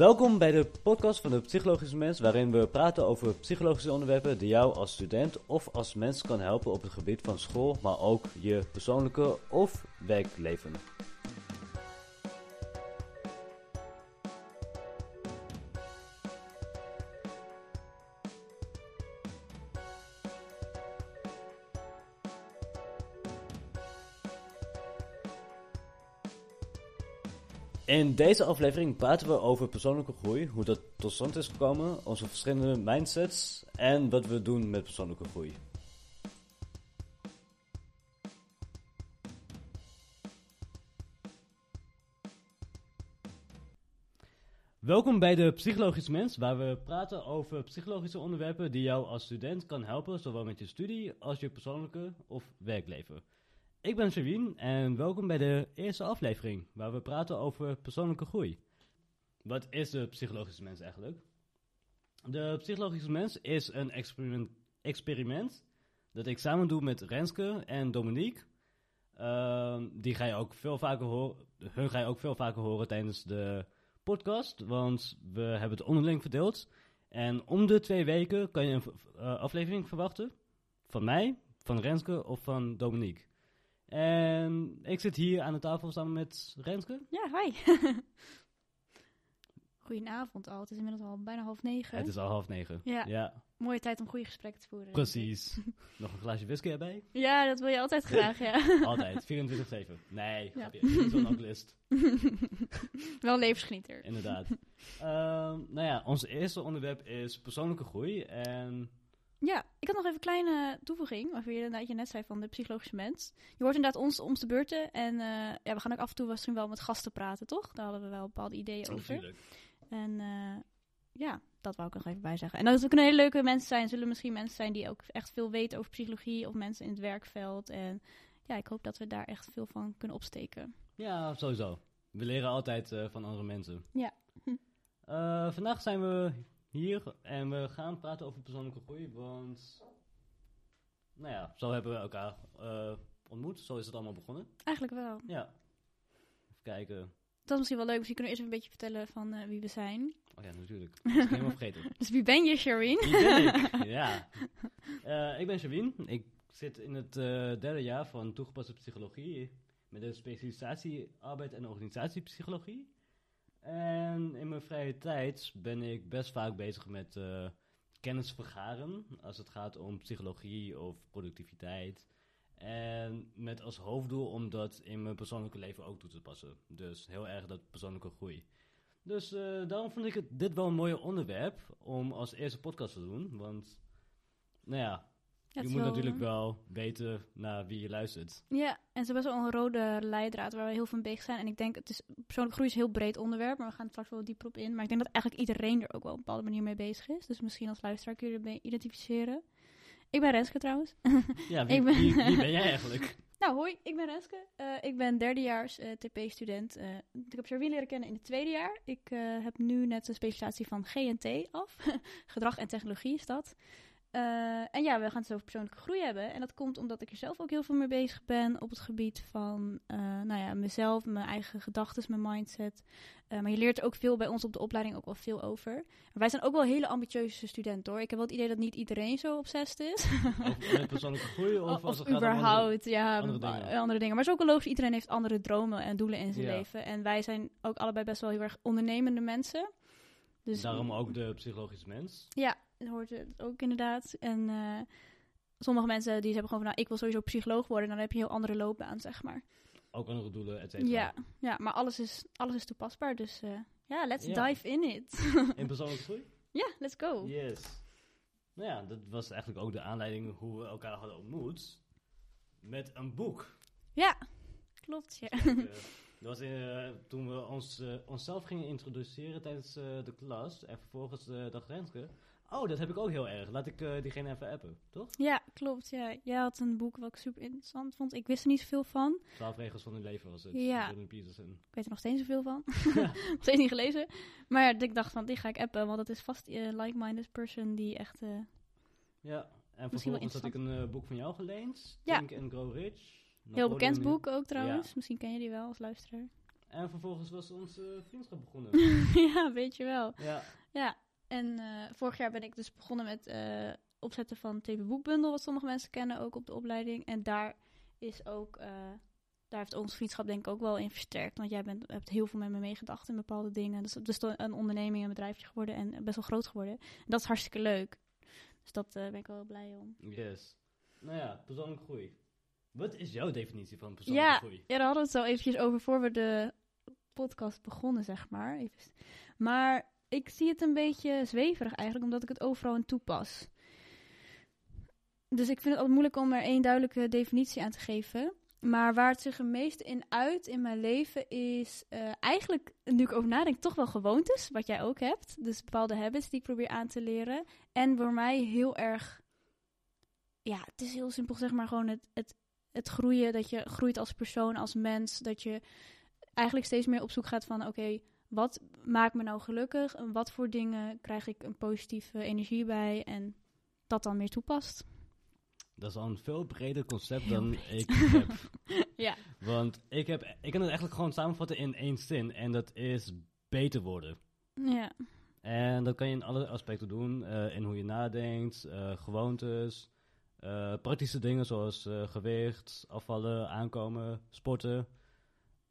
Welkom bij de podcast van de Psychologische Mens, waarin we praten over psychologische onderwerpen die jou als student of als mens kan helpen op het gebied van school, maar ook je persoonlijke of werkleven. In deze aflevering praten we over persoonlijke groei, hoe dat tot stand is gekomen, onze verschillende mindsets en wat we doen met persoonlijke groei. Welkom bij de Psychologische Mens, waar we praten over psychologische onderwerpen die jou als student kan helpen, zowel met je studie als je persoonlijke of werkleven. Ik ben Shavin en welkom bij de eerste aflevering, waar we praten over persoonlijke groei. Wat is de psychologische mens eigenlijk? De psychologische mens is een experiment, experiment dat ik samen doe met Renske en Dominique. Ehm, die ga je ook veel vaker horen, hun ga je ook veel vaker horen tijdens de podcast, want we hebben het onderling verdeeld. En om de twee weken kan je een uh, aflevering verwachten van mij, van Renske of van Dominique. En ik zit hier aan de tafel samen met Renske. Ja, hi. Goedenavond al. Het is inmiddels al bijna half negen. Het is al half negen. Ja. ja. Mooie tijd om goede gesprekken te voeren. Precies. Nog een glaasje whisky erbij? Ja, dat wil je altijd graag, ja. altijd. 24-7. Nee, ja. grapje. Niet zo'n alcoholist. Wel levensgenieter. Inderdaad. um, nou ja, ons eerste onderwerp is persoonlijke groei. En ja, ik had nog even een kleine toevoeging, over je, je net zei van de psychologische mens. Je hoort inderdaad ons om de beurten en uh, ja, we gaan ook af en toe misschien wel met gasten praten, toch? Daar hadden we wel bepaalde ideeën over. Natuurlijk. En uh, ja, dat wou ik nog even bij zeggen. En dat kunnen hele leuke mensen zijn. Zullen misschien mensen zijn die ook echt veel weten over psychologie of mensen in het werkveld. En ja, ik hoop dat we daar echt veel van kunnen opsteken. Ja, sowieso. We leren altijd uh, van andere mensen. Ja. Hm. vandaag zijn we hier en we gaan praten over persoonlijke groei, want nou ja, zo hebben we elkaar uh, ontmoet. Zo is het allemaal begonnen. Eigenlijk wel. Ja. Even kijken. Dat is misschien wel leuk. Misschien kunnen we eerst een beetje vertellen van uh, wie we zijn. Oh ja, natuurlijk. Dat is helemaal vergeten. dus wie ben je, Sherwin? Wie ben ik? Ja. Uh, ik ben Sherwin. Ik zit in het derde jaar van toegepaste psychologie met een specialisatie arbeid en organisatiepsychologie. En in mijn vrije tijd ben ik best vaak bezig met uh, kennis vergaren als het gaat om psychologie of productiviteit. En met als hoofddoel om dat in mijn persoonlijke leven ook toe te passen. Dus heel erg dat persoonlijke groei. Dus uh, daarom vond ik het, dit wel een mooi onderwerp om als eerste podcast te doen. Want, nou ja, je moet natuurlijk wel weten naar wie je luistert. Ja, en ze hebben best wel een rode leidraad waar we heel veel mee bezig zijn. En ik denk, het is, persoonlijke groei is een heel breed onderwerp, maar we gaan straks wel dieper op in. Maar ik denk dat eigenlijk iedereen er ook wel op een bepaalde manier mee bezig is. Dus misschien als luisteraar kun je ermee identificeren. Ik ben Renske trouwens. Ja, wie, ben... Wie, wie, ben jij eigenlijk? nou, hoi, ik ben Renske. Uh, ik ben derdejaars uh, TP-student. Uh, ik heb Charvin leren kennen in het tweede jaar. Ik heb nu net een specialisatie van GNT af. Gedrag en technologie is dat. Uh, en ja, we gaan het over persoonlijke groei hebben. En dat komt omdat ik er zelf ook heel veel mee bezig ben op het gebied van uh, nou ja, mezelf, mijn eigen gedachten, mijn mindset. Uh, maar je leert er ook veel bij ons op de opleiding ook wel veel over. En wij zijn ook wel hele ambitieuze studenten hoor. Ik heb wel het idee dat niet iedereen zo obsessed is. Of met persoonlijke groei of, of, als het überhaupt, andere, ja, andere dingen. andere dingen. Maar het is ook wel logisch, iedereen heeft andere dromen en doelen in zijn ja. leven. En wij zijn ook allebei best wel heel erg ondernemende mensen. Dus, Daarom ook de psychologische mens. Ja, hoort het ook inderdaad. En uh, sommige mensen die hebben gewoon van, nou, ik wil sowieso psycholoog worden. Dan heb je een heel andere loopbaan, zeg maar. Ook andere doelen, et cetera. Ja, ja, maar alles is, alles is toepasbaar. Dus uh, ja, let's ja. dive in it. in persoonlijke groei? Ja, let's go. Yes. Nou ja, dat was eigenlijk ook de aanleiding hoe we elkaar hadden ontmoet. Met een boek. Ja, klopt, ja. Dus, dat was uh, toen we ons, uh, onszelf gingen introduceren tijdens uh, de klas. En vervolgens dacht Renske... Oh, dat heb ik ook heel erg. Laat ik diegene even appen, toch? Ja, klopt. Ja. Jij had een boek wat ik super interessant vond. Ik wist er niet zoveel van. Twaalf regels van het leven was het. Ja. Ik weet er nog steeds zoveel van. nog steeds niet gelezen. Maar ik dacht van, die ga ik appen. Want dat is vast een like-minded person die echt... ja, en vervolgens had ik een boek van jou geleend. Ja. Think and Grow Rich. Heel bekend boek ook trouwens. Ja. Misschien ken je die wel als luisteraar. En vervolgens was onze vriendschap begonnen. ja, weet je wel. ja. Ja, en eh, vorig jaar ben ik dus begonnen met eh, opzetten van TV Boekbundel, wat sommige mensen kennen ook op de opleiding. En daar is ook, eh, daar heeft onze vriendschap denk ik ook wel in versterkt. Want jij bent, hebt heel veel met me meegedacht in bepaalde dingen. Dus het is een onderneming, een bedrijfje geworden en best wel groot geworden. En dat is hartstikke leuk. Dus dat eh, ben ik wel blij om. Yes. Nou ja, persoonlijke groei. Wat is jouw definitie van persoonlijke Ja, groei? Ja, daar hadden we het zo eventjes over voor we de podcast begonnen, zeg maar. Even. Maar ik zie het een beetje zweverig eigenlijk, omdat ik het overal in toepas. Dus ik vind het altijd moeilijk om er één duidelijke definitie aan te geven. Maar waar het zich het meest in uit in mijn leven is eh, eigenlijk, nu ik over nadenk, toch wel gewoontes, wat jij ook hebt. Dus bepaalde habits die ik probeer aan te leren. En voor mij heel erg, ja, het is heel simpel zeg maar gewoon het, het, het groeien. Dat je groeit als persoon, als mens. Dat je eigenlijk steeds meer op zoek gaat van, oké, wat maakt me nou gelukkig? En wat voor dingen krijg ik een positieve energie bij? En dat dan meer toepast. Dat is al een veel breder concept Heel dan breed. ik heb. Ja. Want ik, heb, ik kan het eigenlijk gewoon samenvatten in één zin. En dat is beter worden. Ja, En dat kan je in alle aspecten doen. eh, in hoe je nadenkt, eh, gewoontes, eh, praktische dingen zoals eh, gewicht, afvallen, aankomen, sporten.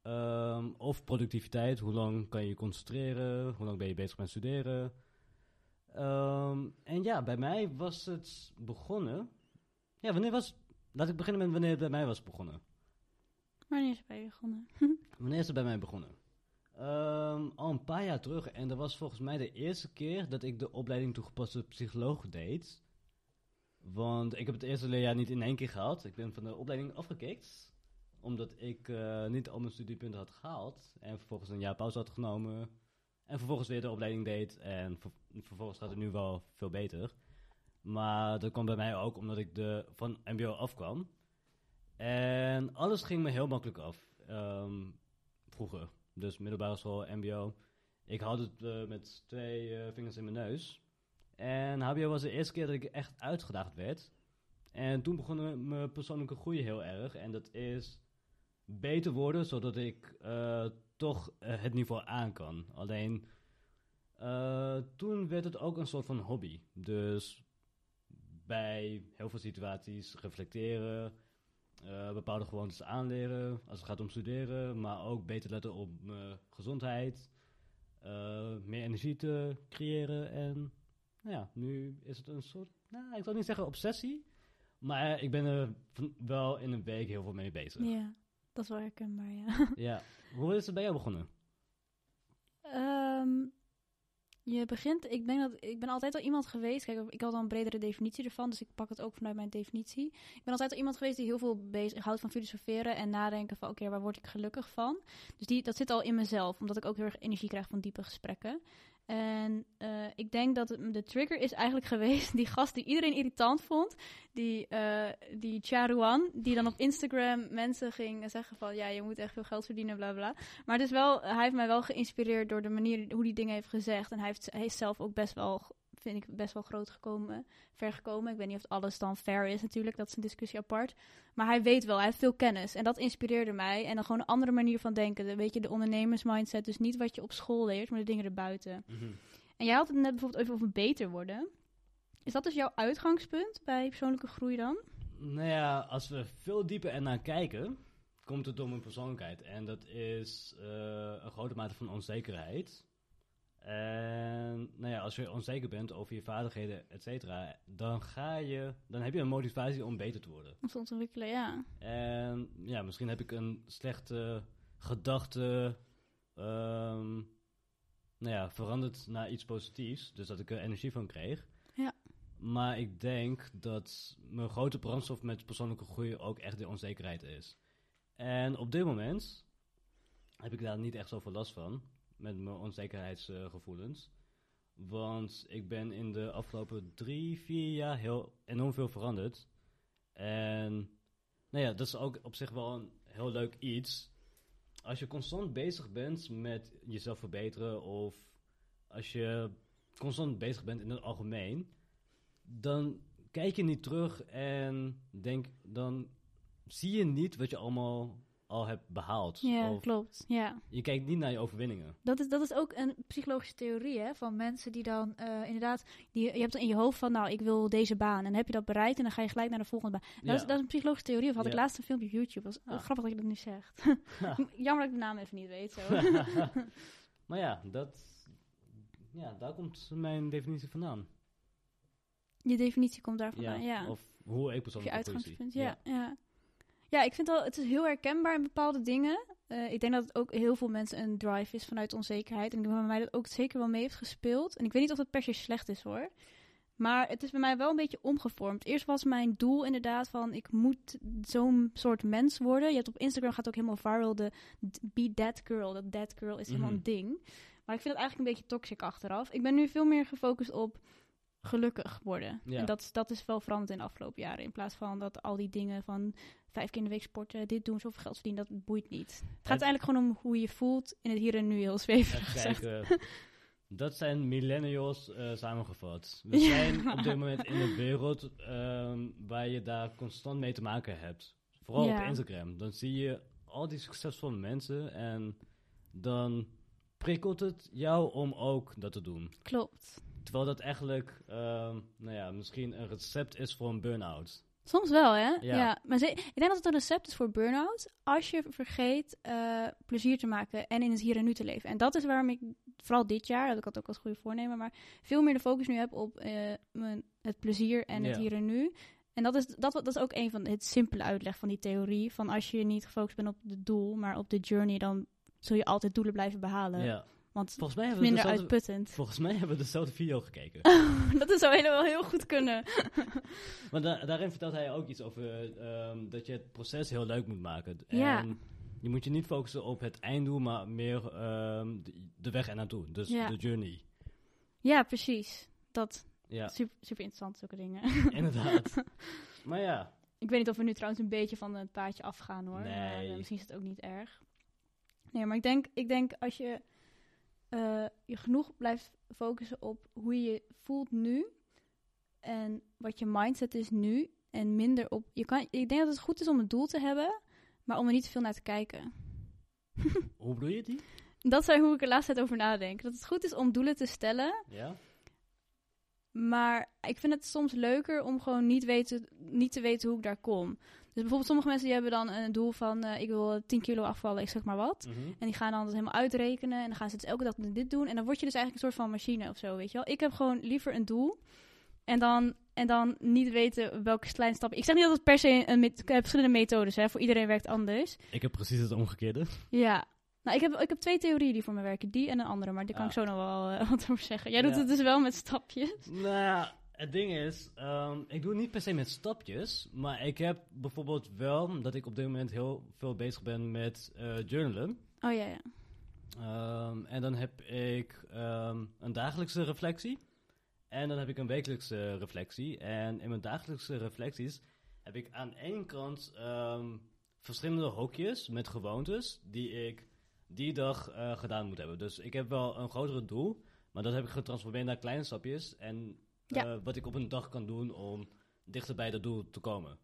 Ehm, of productiviteit, hoe lang kan je je concentreren, hoe lang ben je bezig met studeren. Ehm, en ja, bij mij was het begonnen. Ja, wanneer was. Laat ik beginnen met wanneer het bij mij was begonnen. wanneer is het bij je begonnen? Wanneer is het bij mij begonnen? Ehm, al een paar jaar terug. En dat was volgens mij de eerste keer dat ik de opleiding toegepaste psycholoog deed. Want ik heb het eerste leerjaar niet in één keer gehaald. Ik ben van de opleiding afgekikt. Omdat ik eh, niet al mijn studiepunten had gehaald. En vervolgens een jaar pauze had genomen. En vervolgens weer de opleiding deed. En ver- vervolgens gaat het nu wel veel beter. Maar dat kwam bij mij ook omdat ik de, van MBO afkwam. En alles ging me heel makkelijk af. Ehm, vroeger. Dus middelbare school, MBO. Ik had het eh, met twee eh, vingers in mijn neus. En HBO was de eerste keer dat ik echt uitgedaagd werd. En toen begon mijn- persoonlijke groei heel erg. En dat is beter worden, zodat ik eh, toch eh, het niveau aan kan. Alleen, eh, toen werd het ook een soort van hobby. Dus bij heel veel situaties reflecteren, bepaalde gewoontes aanleren als het gaat om studeren, maar ook beter letten op mijn gezondheid, meer energie te creëren en nou ja, nu is het een soort, nou, ik zal niet zeggen obsessie, maar ik ben er wel in een week heel veel mee bezig. Ja, dat is wel herkenbaar, ja. Ja, hoe is het bij jou begonnen? Ehm, je begint, ik denk dat ik ben altijd al iemand geweest. Kijk, ik had al een bredere definitie ervan, dus ik pak het ook vanuit mijn definitie. Ik ben altijd al iemand geweest die heel veel bezig houdt van filosoferen en nadenken van oké, waar word ik gelukkig van? Dus die, dat zit al in mezelf, omdat ik ook heel erg energie krijg van diepe gesprekken. En eh, ik denk dat de trigger is eigenlijk geweest die gast die iedereen irritant vond, die, eh die Charuan, die dan op Instagram mensen ging zeggen van ja, je moet echt veel geld verdienen, bla bla. Maar het is wel, hij heeft mij wel geïnspireerd door de manier hoe hij dingen heeft gezegd. En hij, heeft, hij is zelf ook best wel, vind ik, best wel groot gekomen, ver gekomen. Ik weet niet of alles dan fair is natuurlijk, dat is een discussie apart. Maar hij weet wel, hij heeft veel kennis. En dat inspireerde mij. En dan gewoon een andere manier van denken. De, weet je, de ondernemersmindset. Dus niet wat je op school leert, maar de dingen erbuiten. En jij had het net bijvoorbeeld even over beter worden. Is dat dus jouw uitgangspunt bij persoonlijke groei dan? Nou ja, als we veel dieper ernaar kijken, komt het door mijn persoonlijkheid. En dat is eh, een grote mate van onzekerheid. En nou ja, als je onzeker bent over je vaardigheden, et cetera, dan ga je, dan heb je een motivatie om beter te worden. Om te ontwikkelen, ja. En ja, misschien heb ik een slechte gedachte ehm, nou ja, veranderd naar iets positiefs. Dus dat ik er energie van kreeg. Ja. Maar ik denk dat mijn grote brandstof met persoonlijke groei ook echt de onzekerheid is. En op dit moment heb ik daar niet echt zoveel last van. Met mijn onzekerheidsgevoelens. Want ik ben in de afgelopen drie, vier jaar heel enorm veel veranderd. En nou ja, dat is ook op zich wel een heel leuk iets. Als je constant bezig bent met jezelf verbeteren of als je constant bezig bent in het algemeen, dan kijk je niet terug en denk, dan zie je niet wat je allemaal al hebt behaald. Ja, of klopt. Ja. je kijkt niet naar je overwinningen. Dat is, dat is ook een psychologische theorie hè, van mensen die dan eh, inderdaad, die, je hebt in je hoofd van, nou, ik wil deze baan. En dan heb je dat bereikt en dan ga je gelijk naar de volgende baan. Dat, Ja. is, dat is een psychologische theorie. Of had ik laatst een filmpje op YouTube. Dat was Ah. grappig dat je dat nu zegt. Jammer dat ik de naam even niet weet. Zo. maar ja, dat, ja, daar komt mijn definitie vandaan. Je definitie komt daar vandaan, ja. Of hoe ik je persoonlijk zie. uitgangspunt, ja. ja. Ja, ik vind wel, het is heel herkenbaar in bepaalde dingen. Eh, ik denk dat het ook heel veel mensen een drive is vanuit onzekerheid. En ik denk dat bij mij dat ook zeker wel mee heeft gespeeld. En ik weet niet of het per se slecht is hoor. Maar het is bij mij wel een beetje omgevormd. Eerst was mijn doel inderdaad van ik moet zo'n soort mens worden. Je hebt op Instagram gaat ook helemaal viral de be that girl. Dat that girl is helemaal Mhm. een ding. Maar ik vind het eigenlijk een beetje toxic achteraf. Ik ben nu veel meer gefocust op gelukkig worden. Ja. En dat, dat is wel veranderd in de afgelopen jaren. In plaats van dat al die dingen van vijf keer in de week sporten, dit doen, zoveel geld verdienen, dat boeit niet. Het gaat eigenlijk gewoon om hoe je voelt in het hier en nu, heel zweverig gezegd. kijken. Dat zijn millennials eh, samengevat. We Ja. zijn op dit moment in een wereld ehm, waar je daar constant mee te maken hebt. Vooral Ja. op Instagram. Dan zie je al die succesvolle mensen en dan prikkelt het jou om ook dat te doen. Klopt. Terwijl dat eigenlijk, ehm, nou ja, misschien een recept is voor een burn-out. Soms wel, hè? Ja. Ja. Maar ze- ik denk dat het een recept is voor burn-out als je vergeet eh, plezier te maken en in het hier en nu te leven. En dat is waarom ik, vooral dit jaar, dat ik had ook als goede voornemen, maar veel meer de focus nu heb op eh, mijn, het plezier en het Ja. hier en nu. En dat is, dat, dat is ook een van het simpele uitleg van die theorie. Van als je niet gefocust bent op het doel, maar op de journey, dan zul je altijd doelen blijven behalen. Ja. Want Volgens mij hebben we minder dezelfde, uitputtend. volgens mij hebben we dezelfde video gekeken. dat zou helemaal heel goed kunnen. Maar da- daarin vertelt hij ook iets over ehm, dat je het proces heel leuk moet maken. Ja. En je moet je niet focussen op het einddoel, maar meer ehm, de, weg ernaartoe. Dus Ja. de journey. Ja, precies. Dat Ja, super, super interessant, zulke dingen. inderdaad. Maar ja, Ik weet niet of we nu trouwens een beetje van het paadje afgaan hoor. Nee. Eh, misschien is het ook niet erg. Nee, maar ik denk, ik denk als je eh, je genoeg blijft focussen op hoe je je voelt nu. En wat je mindset is nu. En minder op. Je kan, ik denk dat het goed is om een doel te hebben. Maar om er niet te veel naar te kijken. hoe bedoel je die? Dat is hoe ik er laatst tijd over nadenk. Dat het goed is om doelen te stellen. Ja? Maar ik vind het soms leuker om gewoon niet, weten, niet te weten hoe ik daar kom. Dus bijvoorbeeld sommige mensen die hebben dan een doel van... eh, ik wil 10 kilo afvallen, ik zeg maar wat. Mhm. En die gaan dan dat helemaal uitrekenen. En dan gaan ze dus elke dag dit doen. En dan word je dus eigenlijk een soort van machine of zo, weet je wel. Ik heb gewoon liever een doel. En dan, en dan niet weten welke kleine stappen... Ik zeg niet dat het per se een... met- heb verschillende methodes, hè. Voor iedereen werkt anders. Ik heb precies het omgekeerde. Ja. Nou, ik heb, ik heb twee theorieën die voor me werken. Die en een andere, maar daar kan ik zo nog wel eh, wat over zeggen. Jij doet Ja. het dus wel met stapjes. Nou ja, het ding is, ehm, ik doe het niet per se met stapjes, maar ik heb bijvoorbeeld wel dat ik op dit moment heel veel bezig ben met eh, journalen. Oh ja, ja. Ehm, en dan heb ik ehm, een dagelijkse reflectie. En dan heb ik een wekelijkse reflectie. En in mijn dagelijkse reflecties heb ik aan één kant verschillende hokjes met gewoontes die ik die dag eh, gedaan moet hebben. Dus ik heb wel een grotere doel, maar dat heb ik getransformeerd naar kleine stapjes. En Ja. eh, wat ik op een dag kan doen om dichter bij dat doel te komen.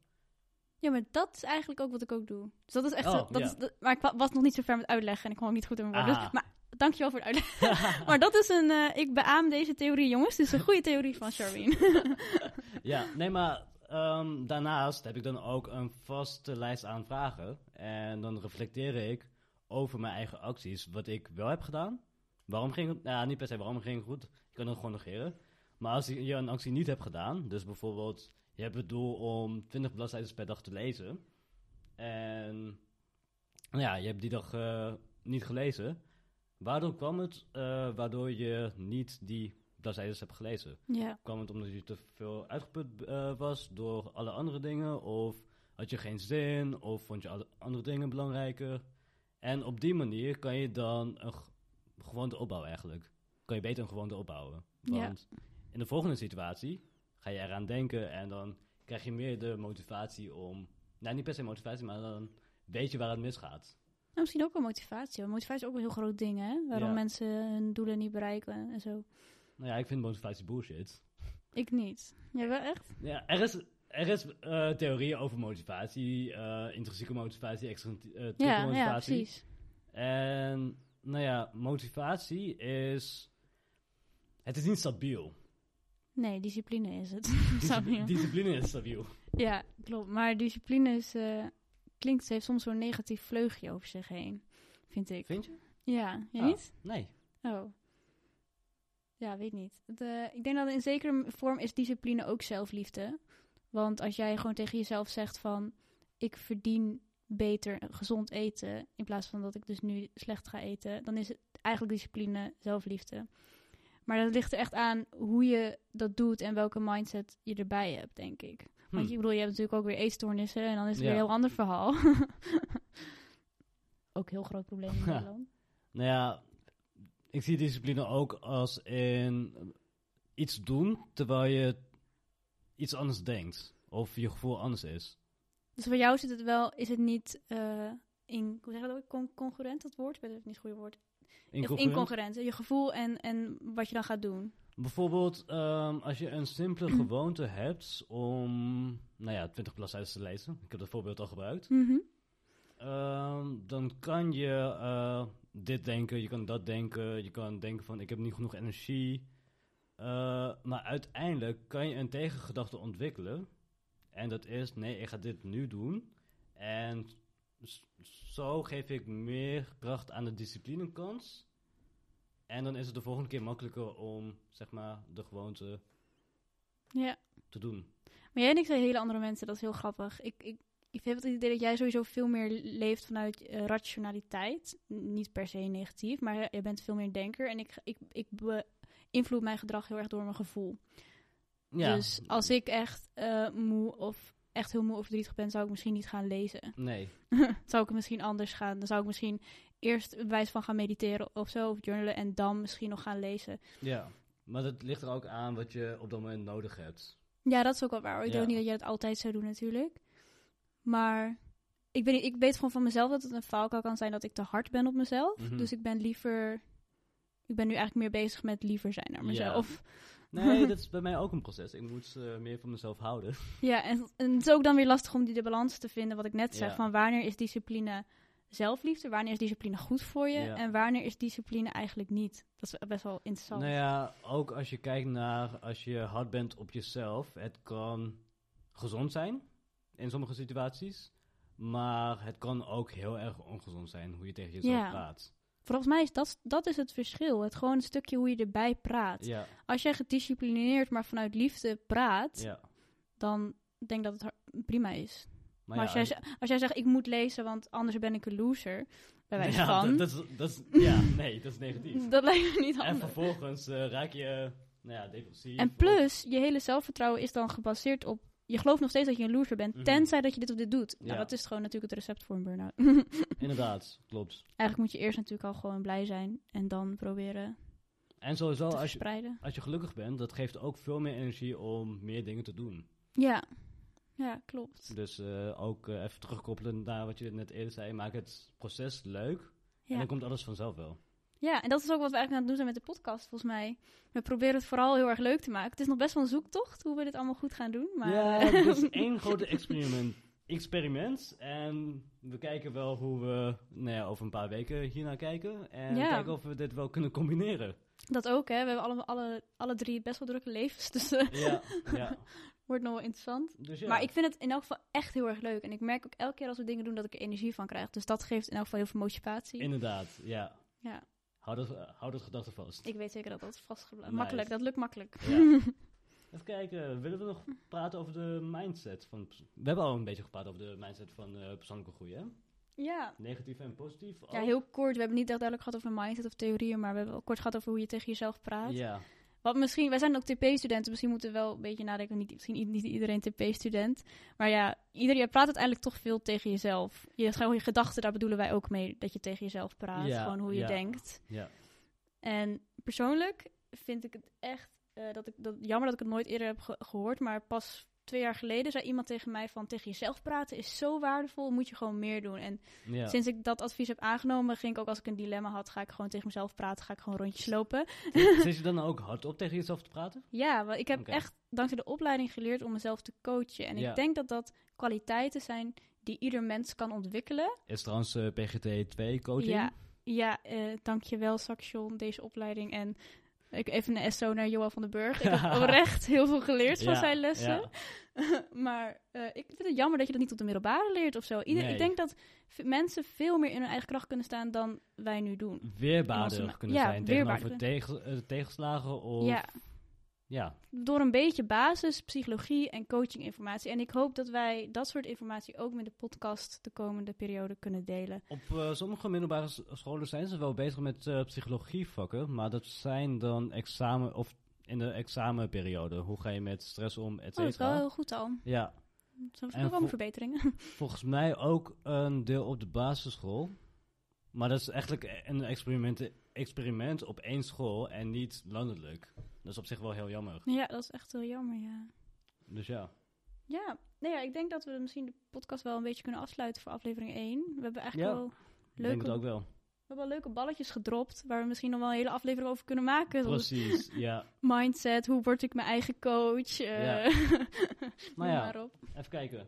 Ja, maar dat is eigenlijk ook wat ik ook doe. Dus dat is echt... Oh, zo- dat ja. is, dat- maar ik wa- was nog niet zo ver met uitleggen en ik kwam ook niet goed in mijn woorden. Ah. Dus, maar dankjewel voor het uitleggen. maar dat is een... eh, ik beaam deze theorie, jongens. Dit is een goede theorie van Charlene. Ja, nee, maar ehm, daarnaast heb ik dan ook een vaste lijst aan vragen. En dan reflecteer ik over mijn eigen acties. Wat ik wel heb gedaan. Waarom ging het? Nou, niet per se waarom ging het goed. Je kan het gewoon negeren. Maar als je een actie niet hebt gedaan. Dus bijvoorbeeld, je hebt het doel om 20 bladzijden per dag te lezen. En nou ja, je hebt die dag eh, niet gelezen. Waardoor kwam het? eh, waardoor je niet die bladzijden hebt gelezen ja. kwam het omdat je te veel uitgeput eh, was door alle andere dingen? Of had je geen zin? Of vond je alle andere dingen belangrijker? En op die manier kan je dan een gewoonte opbouwen eigenlijk. Kan je beter een gewoonte opbouwen. Ja. In de volgende situatie ga je eraan denken en dan krijg je meer de motivatie om... Nou, niet per se motivatie, maar dan weet je waar het misgaat. Nou, misschien ook wel motivatie. Want motivatie is ook een heel groot ding, hè? Waarom Ja. mensen hun doelen niet bereiken en zo. Nou ja, ik vind motivatie bullshit. Ik niet. Jij wel echt? Ja, er is, er is eh, theorieën over motivatie, eh, intrinsieke motivatie, extrinsieke Ja, ja, motivatie. precies. En nou ja, motivatie is. Het is niet stabiel. Nee, discipline is het. Discipline is stabiel. Ja, klopt. Maar discipline is, eh, klinkt, ze heeft soms zo'n negatief vleugje over zich heen, vind ik. Vind je? Ja, je Ah. niet? Nee. Oh. Ja, weet niet. Het, eh, ik denk dat in zekere vorm is discipline ook zelfliefde. Want als jij gewoon tegen jezelf zegt van... ik verdien beter gezond eten... in plaats van dat ik dus nu slecht ga eten... dan is het eigenlijk discipline zelfliefde. Maar dat ligt er echt aan hoe je dat doet... en welke mindset je erbij hebt, denk ik. Want Hm. je bedoel, je hebt natuurlijk ook weer eetstoornissen... en dan is het Ja. weer een heel ander verhaal. ook een heel groot probleem in Ja. Nederland. Nou ja, ik zie discipline ook als in iets doen terwijl je iets anders denkt. Of je gevoel anders is. Dus voor jou zit het wel, is het niet eh, in, hoe zeg je dat ook, Con- congruent dat woord? Ik weet het niet het goede woord. Incongruent. incongruent, je gevoel en, en wat je dan gaat doen. Bijvoorbeeld, ehm, als je een simpele gewoonte hebt om, nou ja, 20 bladzijden te lezen. Ik heb dat voorbeeld al gebruikt. Mhm. Ehm, dan kan je eh, dit denken, je kan dat denken, je kan denken van ik heb niet genoeg energie. Eh, maar uiteindelijk kan je een tegengedachte ontwikkelen. En dat is, nee, ik ga dit nu doen. En zo geef ik meer kracht aan de disciplinekans. En dan is het de volgende keer makkelijker om, zeg maar, de gewoonte Ja. te doen. Maar jij en ik zijn hele andere mensen, dat is heel grappig. Ik, ik, ik heb het idee dat jij sowieso veel meer leeft vanuit eh, rationaliteit. Niet per se negatief, maar je bent veel meer denker. En ik, ik, ik beïnvloed mijn gedrag heel erg door mijn gevoel. Ja, Dus als ik echt eh, moe of echt heel moe of verdrietig ben, zou ik misschien niet gaan lezen. nee. zou ik misschien anders gaan. Dan zou ik misschien eerst wijs van gaan mediteren of zo, of journalen, en dan misschien nog gaan lezen. Ja, maar dat ligt er ook aan wat je op dat moment nodig hebt. Ja, dat is ook wel waar. Ik Ja. denk niet dat jij het altijd zou doen natuurlijk. Maar ik, weet niet, ik weet gewoon van mezelf dat het een valkuil kan zijn dat ik te hard ben op mezelf. Mhm. Dus ik ben liever... Ik ben nu eigenlijk meer bezig met liever zijn naar Ja. Nee, dat is bij mij ook een proces. Ik moet eh, meer van mezelf houden. Ja, en, en het is ook dan weer lastig om die de balans te vinden, wat ik net zeg. Ja. Van wanneer is discipline zelfliefde, wanneer is discipline goed voor je Ja. en wanneer is discipline eigenlijk niet. Dat is best wel interessant. Nou ja, ook als je kijkt naar als je hard bent op jezelf. Het kan gezond zijn in sommige situaties. Maar het kan ook heel erg ongezond zijn hoe je tegen jezelf Ja. praat. Volgens mij is dat, dat is het verschil. Het gewoon een stukje hoe je erbij praat. Ja, Als jij gedisciplineerd, maar vanuit liefde praat, ja. dan denk ik dat het prima is. Maar, Maar, ja, als, jij, als jij zegt, ik moet lezen, want anders ben ik een loser, bij wijze ja, van, Dat, dat, dat is, ja, nee, dat is negatief. dat lijkt me niet en handig. vervolgens eh, raak je, nou ja, depressief. En plus, je hele zelfvertrouwen is dan gebaseerd op, je gelooft nog steeds dat je een loser bent, Mhm. tenzij dat je dit of dit doet. Nou, Ja. dat is gewoon natuurlijk het recept voor een burn-out. Inderdaad, klopt. Eigenlijk moet je eerst natuurlijk al gewoon blij zijn en dan proberen En sowieso, te als je, als je gelukkig bent, dat geeft ook veel meer energie om meer dingen te doen. Ja, ja, klopt. Dus eh, ook eh, even terugkoppelen naar wat je net eerder zei, maak het proces leuk. En dan komt alles vanzelf wel. Ja, en dat is ook wat we eigenlijk aan het doen zijn met de podcast, volgens mij. We proberen het vooral heel erg leuk te maken. Het is nog best wel een zoektocht hoe we dit allemaal goed gaan doen. Maar ja, eh, het is één grote experiment. experiment. En we kijken wel hoe we nou ja, over een paar weken hiernaar kijken. En Ja. kijken of we dit wel kunnen combineren. dat ook, hè. We hebben alle, alle, alle drie best wel drukke levens, dus eh Ja, ja. wordt nog wel interessant. Dus ja. Maar ik vind het in elk geval echt heel erg leuk. En ik merk ook elke keer als we dingen doen dat ik er energie van krijg. Dus dat geeft in elk geval heel veel motivatie. Inderdaad, ja. Ja, Hou dat, eh, hou dat gedachte vast. ik weet zeker dat dat vastgebleven Nice. Makkelijk, dat lukt makkelijk. Ja. Even kijken, willen we nog praten over de mindset van... We hebben al een beetje gepraat over de mindset van eh, persoonlijke groei, hè? Ja. Negatief en positief. Ja, heel kort. We hebben niet echt duidelijk gehad over mindset of theorieën, maar we hebben wel kort gehad over hoe je tegen jezelf praat. Ja, Wat misschien, wij zijn ook TP-studenten, misschien moeten we wel een beetje nadenken. Niet, misschien niet iedereen TP-student. Maar ja, iedereen, je praat uiteindelijk toch veel tegen jezelf. Je, gewoon je gedachten, daar bedoelen wij ook mee dat je tegen jezelf praat. Ja, gewoon hoe je ja. denkt. ja. En persoonlijk vind ik het echt, eh, dat ik, dat, jammer dat ik het nooit eerder heb ge- gehoord. Maar pas twee jaar geleden zei iemand tegen mij van tegen jezelf praten is zo waardevol, moet je gewoon meer doen. En Ja. sinds ik dat advies heb aangenomen, ging ik ook als ik een dilemma had, ga ik gewoon tegen mezelf praten, ga ik gewoon rondjes lopen. Zit je dan ook hardop tegen jezelf te praten? Ja, want ik heb echt dankzij de opleiding geleerd om mezelf te coachen. En Ja. ik denk dat dat kwaliteiten zijn die ieder mens kan ontwikkelen. Is trouwens eh, PGT 2 coaching? Ja, ja eh, dankjewel Saxion, deze opleiding. En ik even een SO naar Johan van den Burg. Ik heb oprecht heel veel geleerd van Ja, zijn lessen. ja. maar eh, ik vind het jammer dat je dat niet op de middelbare leert of zo. Ieder, Nee. Ik denk dat mensen veel meer in hun eigen kracht kunnen staan dan wij nu doen. Weerbaarder kunnen ja, zijn tegenover tegen, eh, tegenslagen of... Ja, door een beetje basis, psychologie en coachinginformatie. En ik hoop dat wij dat soort informatie ook met de podcast de komende periode kunnen delen. Op eh, sommige middelbare scholen zijn ze wel bezig met eh, psychologievakken, maar dat zijn dan examen of in de examenperiode. Hoe ga je met stress om, et Oh, dat is wel cetera? heel goed al. Ja, Zo En wel verbeteringen. volgens mij ook een deel op de basisschool. Maar dat is eigenlijk een experiment, experiment op één school en niet landelijk. Dat is op zich wel heel jammer. ja, dat is echt heel jammer, ja. Dus ja. Ja, nee, ja, ik denk dat we misschien de podcast wel een beetje kunnen afsluiten voor aflevering 1. We hebben eigenlijk Ja, wel Ik denk het ook wel. we hebben wel leuke balletjes gedropt, waar we misschien nog wel een hele aflevering over kunnen maken. Precies, ja. mindset, hoe word ik mijn eigen coach? eh, Ja. noem Nou ja. maar op. Even kijken.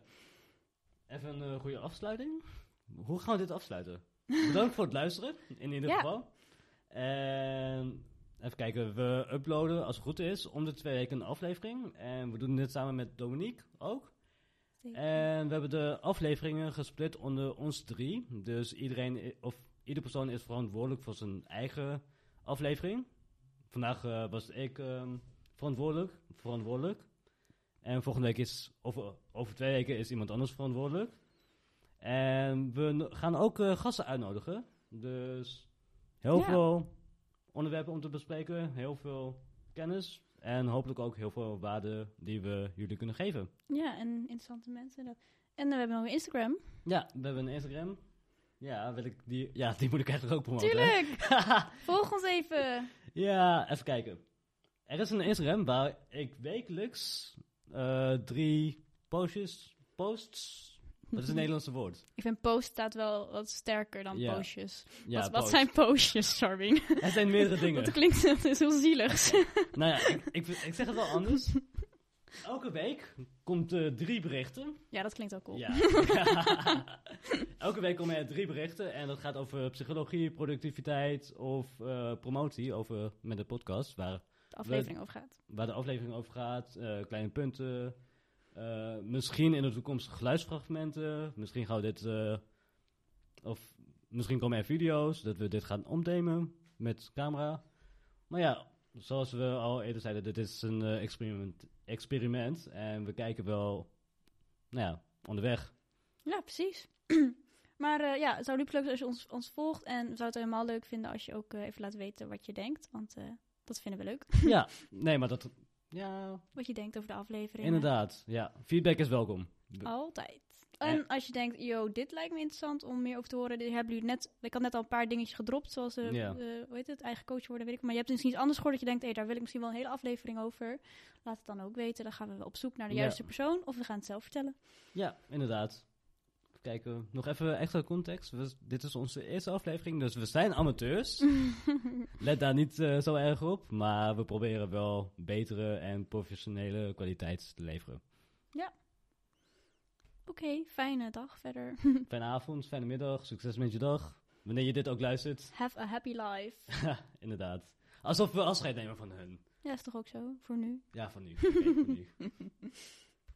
Even een eh, goede afsluiting. Hoe gaan we dit afsluiten? Bedankt voor het luisteren, in ieder Ja. geval. En even kijken, we uploaden als het goed is om de twee weken een aflevering. En we doen dit samen met Dominique ook. En we hebben de afleveringen gesplit onder ons drie. Dus iedereen, of ieder persoon is verantwoordelijk voor zijn eigen aflevering. Vandaag eh, was ik ehm, verantwoordelijk, verantwoordelijk. En volgende week is, of eh, over twee weken is iemand anders verantwoordelijk. En we gaan ook eh, gasten uitnodigen. Dus heel Ja. veel onderwerpen om te bespreken, heel veel kennis. En hopelijk ook heel veel waarde die we jullie kunnen geven. Ja, en interessante mensen. Dat. En we hebben nog een Instagram. Ja, we hebben een Instagram. Ja, wil ik die, ja, die moet ik eigenlijk ook promoten. Tuurlijk! Volg ons even. ja, even kijken. Er is een Instagram waar ik wekelijks eh, drie postjes, posts, wat is het Nederlandse woord? Ik vind post staat wel wat sterker dan Ja. postjes. Ja, wat, wat post. zijn postjes, Charming? Het zijn meerdere dingen. dat klinkt dat is heel zielig. nou ja, ik, ik, ik zeg het wel anders. Elke week komt eh, drie berichten. ja, dat klinkt ook cool. Ja. Elke week komen er drie berichten en dat gaat over psychologie, productiviteit of eh, promotie over met de podcast, waar, De aflevering over gaat. waar de aflevering over gaat, eh, kleine punten, eh, misschien in de toekomst geluidsfragmenten, misschien gaan we dit, eh, of misschien komen er video's, dat we dit gaan opnemen met camera. Maar ja, zoals we al eerder zeiden, dit is een eh, experiment, experiment en we kijken wel, nou ja, onderweg. Ja, precies. maar ja, het zou leuk zijn als je ons, ons volgt. En we zouden het helemaal leuk vinden als je ook even laat weten wat je denkt. Want dat vinden we leuk. ja, nee, maar dat. Ja, Wat je denkt over de aflevering. inderdaad. Ja, feedback is welkom. Altijd. En als je denkt, yo, dit lijkt me interessant om meer over te horen. Hebben jullie net, ik had net al een paar dingetjes gedropt, zoals, eh, hoe heet het, eigen coach worden, weet ik. Maar je hebt misschien iets anders gehoord dat je denkt, hé, daar wil ik misschien wel een hele aflevering over. Laat het dan ook weten. Dan gaan we op zoek naar de juiste persoon. Of we gaan het zelf vertellen. Ja, inderdaad. Kijken, nog even extra context. We- dit is onze eerste aflevering, dus we zijn amateurs. Let daar niet eh, zo erg op, maar we proberen wel betere en professionele kwaliteit te leveren. Oké, fijne dag verder. Fijne avond, fijne middag, succes met je dag. Wanneer je dit ook luistert, Have a happy life. inderdaad. Alsof we afscheid nemen van hun. Ja, is toch ook zo, voor nu. Ja, van nu. Van nu.